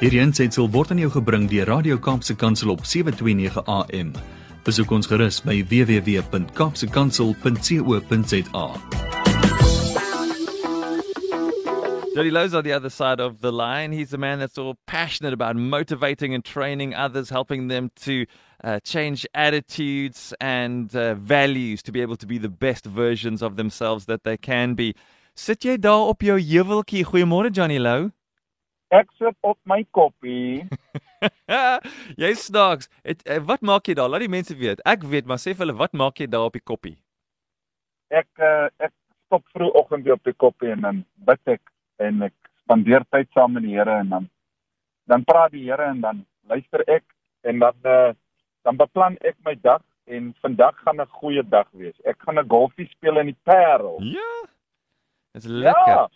Hierdie aanseit word aan jou gebring deur Radio Kaapse Kansel op 7:29 AM. Besoek ons gerus by www.kapsekansel.co.za. Jody Lowe's on the other side of the line. He's a man that's all passionate about motivating and training others, helping them to uh, change attitudes and uh, values to be able to be the best versions of themselves that they can be. Sit jy daar op jou heuweltjie? Goeiemôre Johnny Lou. Ek sit op my koppie. jy snaaks. Het, uh, wat maak jy daar? Laat die mense weet. Ek weet, maar sê vir hulle wat maak jy daar op die koppie? Ek uh, ek stop vroegoggend weer op die koppie en dan bid ek en ek spandeer tyd saam met die Here en dan dan praat die Here en dan luister ek en dan uh, dan beplan ek my dag en vandag gaan 'n goeie dag wees. Ek gaan 'n golfie speel in die Parel. Ja. Dis lekker. Ja.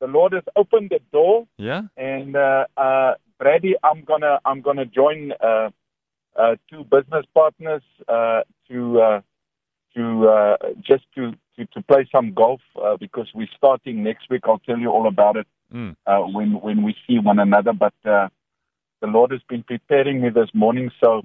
The Lord has opened the door Yeah. and uh uh Brady I'm going to I'm going to join uh uh two business partners uh to uh to uh just to to to play some golf uh, because we're starting next week I'll tell you all about it Mm. uh when when we see one another but uh the Lord has been preparing me this morning so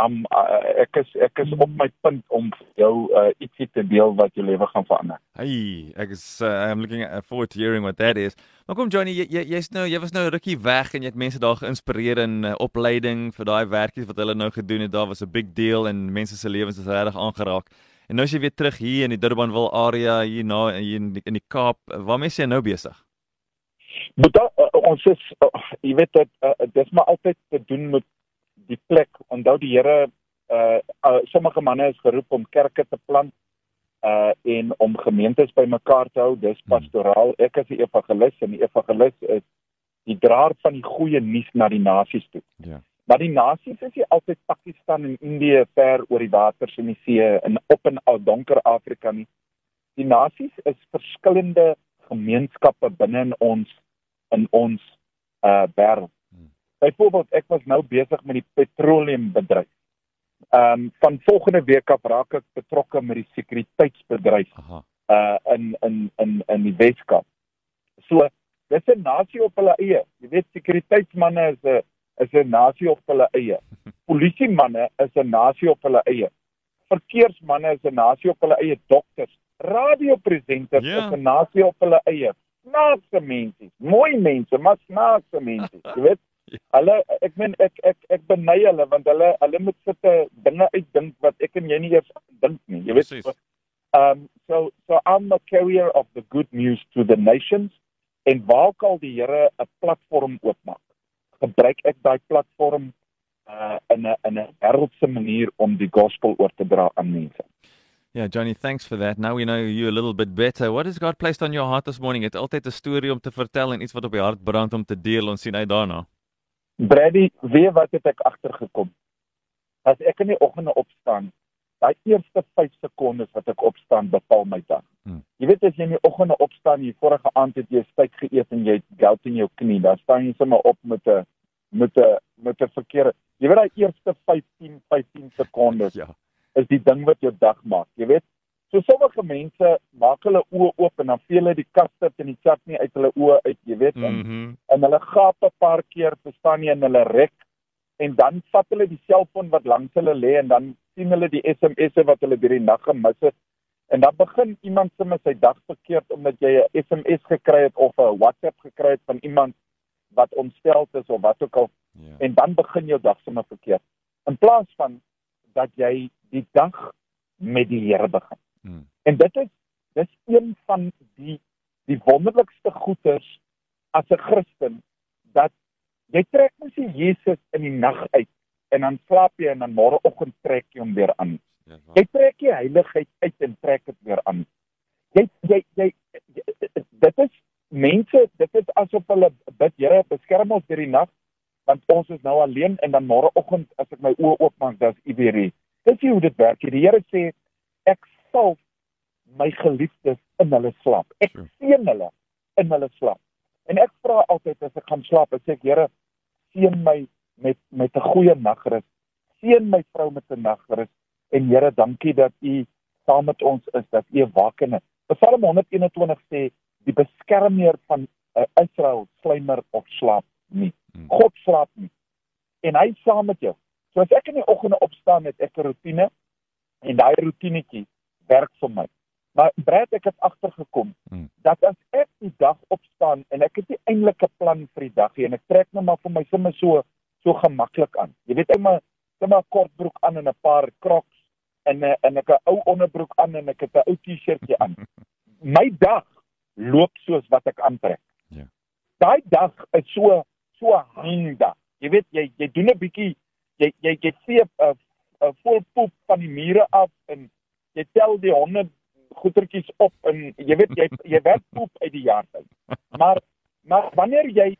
I'm uh, ek is ek is op my punt om jou uh ietsie te deel wat jou lewe gaan verander. Hey, ek is uh, I'm looking forward to hearing what that is. Maar kom Johnny, jy jy jy's nou jy was nou rukkie weg en jy het mense daar geïnspireer in uh, opleiding vir daai werkies wat hulle nou gedoen het. Daar was 'n big deal en mense se lewens is regtig aangeraak. En nou is jy weer terug hier in die Durbanville area hier na hier in die, in die Kaap. Waarmee is jy nou besig? Moet da, uh, ons is uh, jy weet dit uh, dis maar altyd te doen met die plek. Onthou die Here uh, uh sommige manne is geroep om kerke te plant uh en om gemeentes bymekaar te hou. Dis pastoraal. Ek is 'n evangelis en die evangelis is die draer van die goeie nuus na die nasies toe. Ja. Maar die nasies is nie altyd Pakistan en Indië ver oor die waters en die see en op in al donker Afrika nie. Die nasies is verskillende gemeenskappe binne in ons in ons uh wêreld. Byvoorbeeld ek was nou besig met die petroleumbedryf. Ehm um, van volgende week af raak ek betrokke met die sekuriteitsbedryf Aha. uh in in in in die Weskaap. So dis 'n nasie op hulle eie. Jy weet sekuriteitsmanne is 'n is 'n nasie op hulle eie. Polisiemanne is 'n nasie op hulle eie. Verkeersmanne is 'n nasie op hulle eie. Dokters, radiopresenters Ja. is 'n nasie op hulle eie. Snaakse mense, mooi mense, maar snaakse mense, jy weet. Hulle ek meen ek ek ek beny hulle want hulle hulle moet sitte dinge uitdink wat ek en jy nie eers dink nie. Jy weet Presies. Um, so, so I'm the carrier of the good news to the nations. En waar kan die Here 'n platform oopmaak? Gebruik ek daai platform uh in 'n in 'n wêreldse manier om die gospel oor te dra aan mense. Yeah, Johnny, thanks for that. Now we know you a little bit better. What has God placed on your heart this morning? Het altyd 'n storie om te vertel en iets wat op die hart brand om te deel. Ons sien uit daarna. Brady, weet wat het ek agtergekom? As ek in die oggende opstaan, daai eerste 5 sekondes wat ek opstaan bepaal my dag. Hmm. Jy weet as jy in die oggende opstaan, jy vorige aand het jy steak geëet en jy het gout in jou knie, dan staan jy sommer op met 'n met 'n met 'n verkeerde. Jy weet daai eerste 15 15 sekondes Ja. is die ding wat jou dag maak. Jy weet, so sommige mense maak hulle oë oop en dan vee hulle die kaste en die chutney uit hulle oë uit, jy weet, en Mhm. en hulle gaap 'n paar keer, verstaan jy, en hulle rek en dan vat hulle die selfoon wat langs hulle lê en dan sien hulle die SMS'e wat hulle deur die nag gemis het. En dan begin iemand sommer sy dag verkeerd omdat jy 'n SMS gekry het of 'n WhatsApp gekry het van iemand wat ontstel is of wat ook al Ja. en dan begin jou dag sommer verkeerd. In plaas van dat jy die dag met die Here begin. Mm. En dit is dis een van die die wonderlikste goeders as 'n Christen dat jy trek mos nie Jesus in die nag uit en dan slaap jy en dan môreoggend trek jy hom weer aan. Ja. Jy trek die heiligheid uit en trek dit weer aan. Jy jy jy, jy dit is mense, dit is asof hulle bid, Here, beskerm ons deur die nag want ons is nou alleen en dan môreoggend as ek my oë oopmaak, dan is U weer hier. Dis nie hoe dit werk nie. Die Here sê ek sal my geliefdes in hulle slaap. Ek Sure. seën hulle in hulle slaap. En ek vra altyd as ek gaan slaap, ek sê Here, seën my met met 'n goeie nagrus. Seën my vrou met 'n nagrus en Here, dankie dat U saam met ons is, dat U 'n wakende. Psalm 121 sê die beskermer van uh, Israel slymer of slaap nie. Hmm. God slaap nie. En hy saam met jou. So as ek in die oggende opstaan met ek 'n rotine en daai rotinetjie werk vir my. Maar Brad ek het agtergekom Hmm. dat as ek die dag opstaan en ek het nie eintlik 'n plan vir die dag nie en ek trek net maar vir my sommer so so gemaklik aan. Jy weet ek maar net maar kortbroek aan en 'n paar Crocs en 'n en ek 'n ou onderbroek aan en ek het 'n ou T-shirtjie aan. My dag loop soos wat ek aantrek. Ja. Daai dag is so so 'n hangdag. Jy weet jy jy doen 'n bietjie jy jy jy seep 'n uh, uh, vol poep van die mure af en jy tel die honde goetertjies op en jy weet jy jy werk poep uit die jaar uit. Maar maar wanneer jy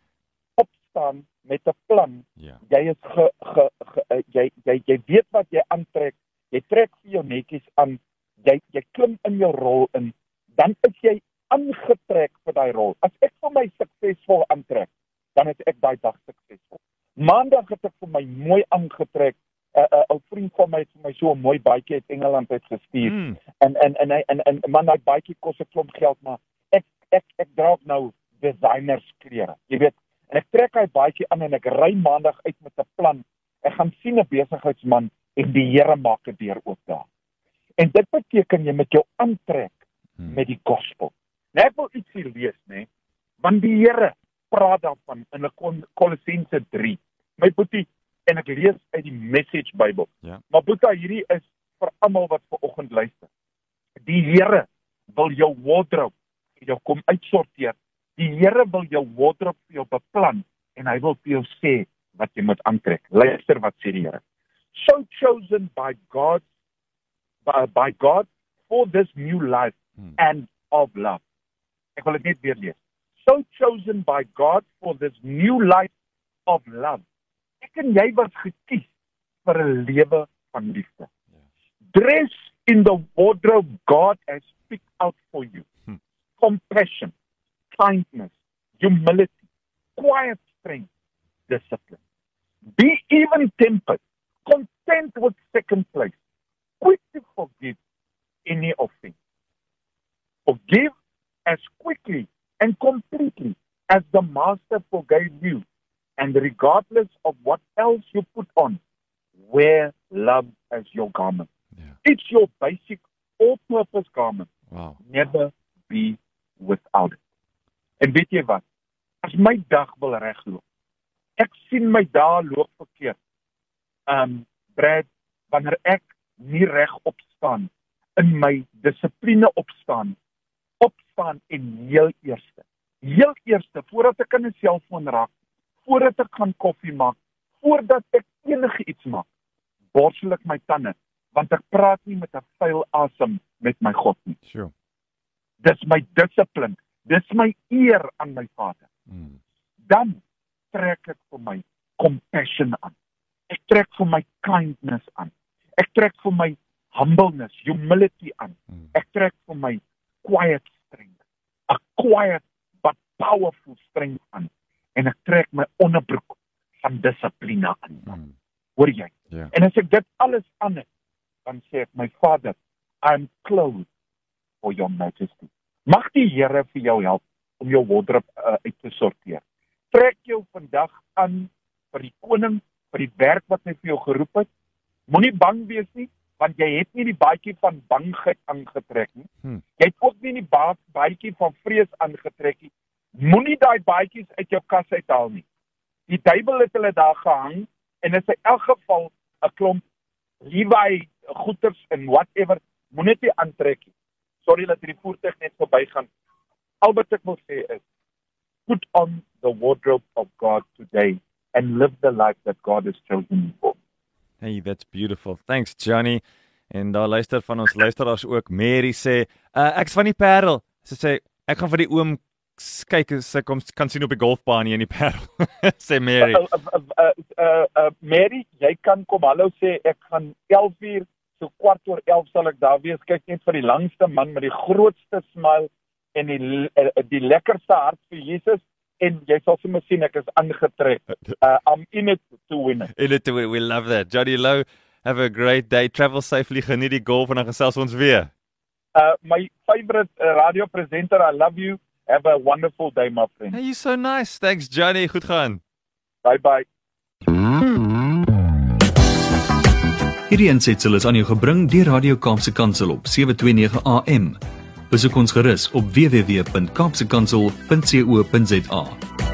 opstaan met 'n plan, Ja. jy is ge, ge, ge uh, jy jy jy weet wat jy aantrek. Jy trek vir jou netjies aan. Jy jy klim in jou rol in, dan is jy aangetrek vir daai rol. As ek vir my suksesvol aantrek, dan is ek daai dag suksesvol. Maandag het ek vir my mooi aangetrek. 'n uh, 'n uh, ou vriend van my het vir my so 'n mooi baadjie uit Engeland uit gestuur. Mm. En en en hy en, en man daai baadjie kos 'n klomp geld, maar ek ek ek dra ook nou designers klere. Jy weet, en ek trek hy baadjie aan en ek ry maandag uit met 'n plan. Ek gaan sien 'n besigheidsman en die Here maak 'n deur oop daar. En dit beteken jy met jou aantrek Hmm. met die gospel. Nou ek wil ietsie lees, nê? Want die Here praat daarvan in 'n Kol- Kolossense 3. My boetie en ek lees uit die Message Bybel. Ja. Maar boetie, hierdie is vir almal wat ver oggend luister. Die Here wil jou wardrobe jou kom uitsorteer. Die Here wil jou wardrobe vir jou beplan en hy wil vir jou sê wat jy moet aantrek. Luister wat sê die Here. So chosen by God by, by God for this new life Hmm. and of love. Ek wil dit net weer lees. So chosen by God for this new life of love. Ek en jy was gekies vir 'n lewe van liefde. Dress in the wardrobe God has picked out for you. Hmm. Compassion, kindness, humility, quiet strength, discipline. Be even tempered, content with second place, quick to forgive any offense. Forgive as quickly and completely as the Master forgave you, and regardless of what else you put on, wear love as your garment. Ja. It's your basic all-purpose garment. Wow. Never be without it. En weet jy wat? As my dag wil regloop, ek sien my dae loop verkeerd. Um Brad, wanneer ek nie reg opstaan in my dissipline opstaan, opstaan en heel eerste. Heel eerste voordat ek in 'n selfoon raak, voordat ek gaan koffie maak, voordat ek enige iets maak, borsel ek my tande want ek praat nie met 'n vuil asem met my God nie. Sure. Dis my dissipline. Dis my eer aan my Vader. Mm. Dan trek ek vir my compassion aan. Ek trek vir my kindness aan. Ek trek vir my humbleness, humility aan. Mm. Ek trek vir my quiet strength. 'n Quiet but powerful strength aan. En ek trek my onderbroek van dissipline aan. Mm. Hoor jy? Ja. En as ek dit alles aan het, dan sê ek my Vader, I'm clothed for your majesty. Mag die Here vir jou help om jou wardrobe uh, uit te sorteer. Trek jou vandag aan vir die koning, vir die werk wat hy vir jou geroep het. Moenie bang wees nie, want jy het nie die baadjie van bangheid aangetrek nie. Hmm. Jy het ook nie die ba baadjie van vrees aangetrek nie. Moenie daai baadjies uit jou kas uithaal nie. Die duiwel het hulle daar gehang en is in elk geval 'n klomp Levi goeters en whatever moenie dit aantrek nie. Sorry dat hierdie voertuig net verbygaan. Al wat ek wil sê is put on the wardrobe of God today and live the life that God has chosen you for. Hey, that's beautiful. Thanks Johnny. En daar luister van ons luisteraars ook Mary sê, uh, ek's van die Parel. Sy sê ek gaan vir die oom kyk as sy kom kan sien op die golfbaan hier in die Parel. sê Mary. Uh, uh, uh, uh, uh, Mary, jy kan kom hallo sê ek gaan 11 uur so kwart oor 11 sal ek daar wees. Kyk net vir die langste man met die grootste smile en die uh, die lekkerste hart vir Jesus en jy sal sommer sien ek is aangetrek. Uh, I'm in it to win it. In it we, we love that. Johnny Low, have a great day. Travel safely. Geniet die golf en dan gesels ons weer. Uh, my favorite uh, radio presenter, I love you. Have a wonderful day my friend. Hey, you're so nice. Thanks Johnny. Goed gaan. Bye bye. Hierdie ensetsel is aan jou gebring deur Radio Kaapse Kansel op 729 AM. Besoek ons gerus op www.kaapsekansel.co.za.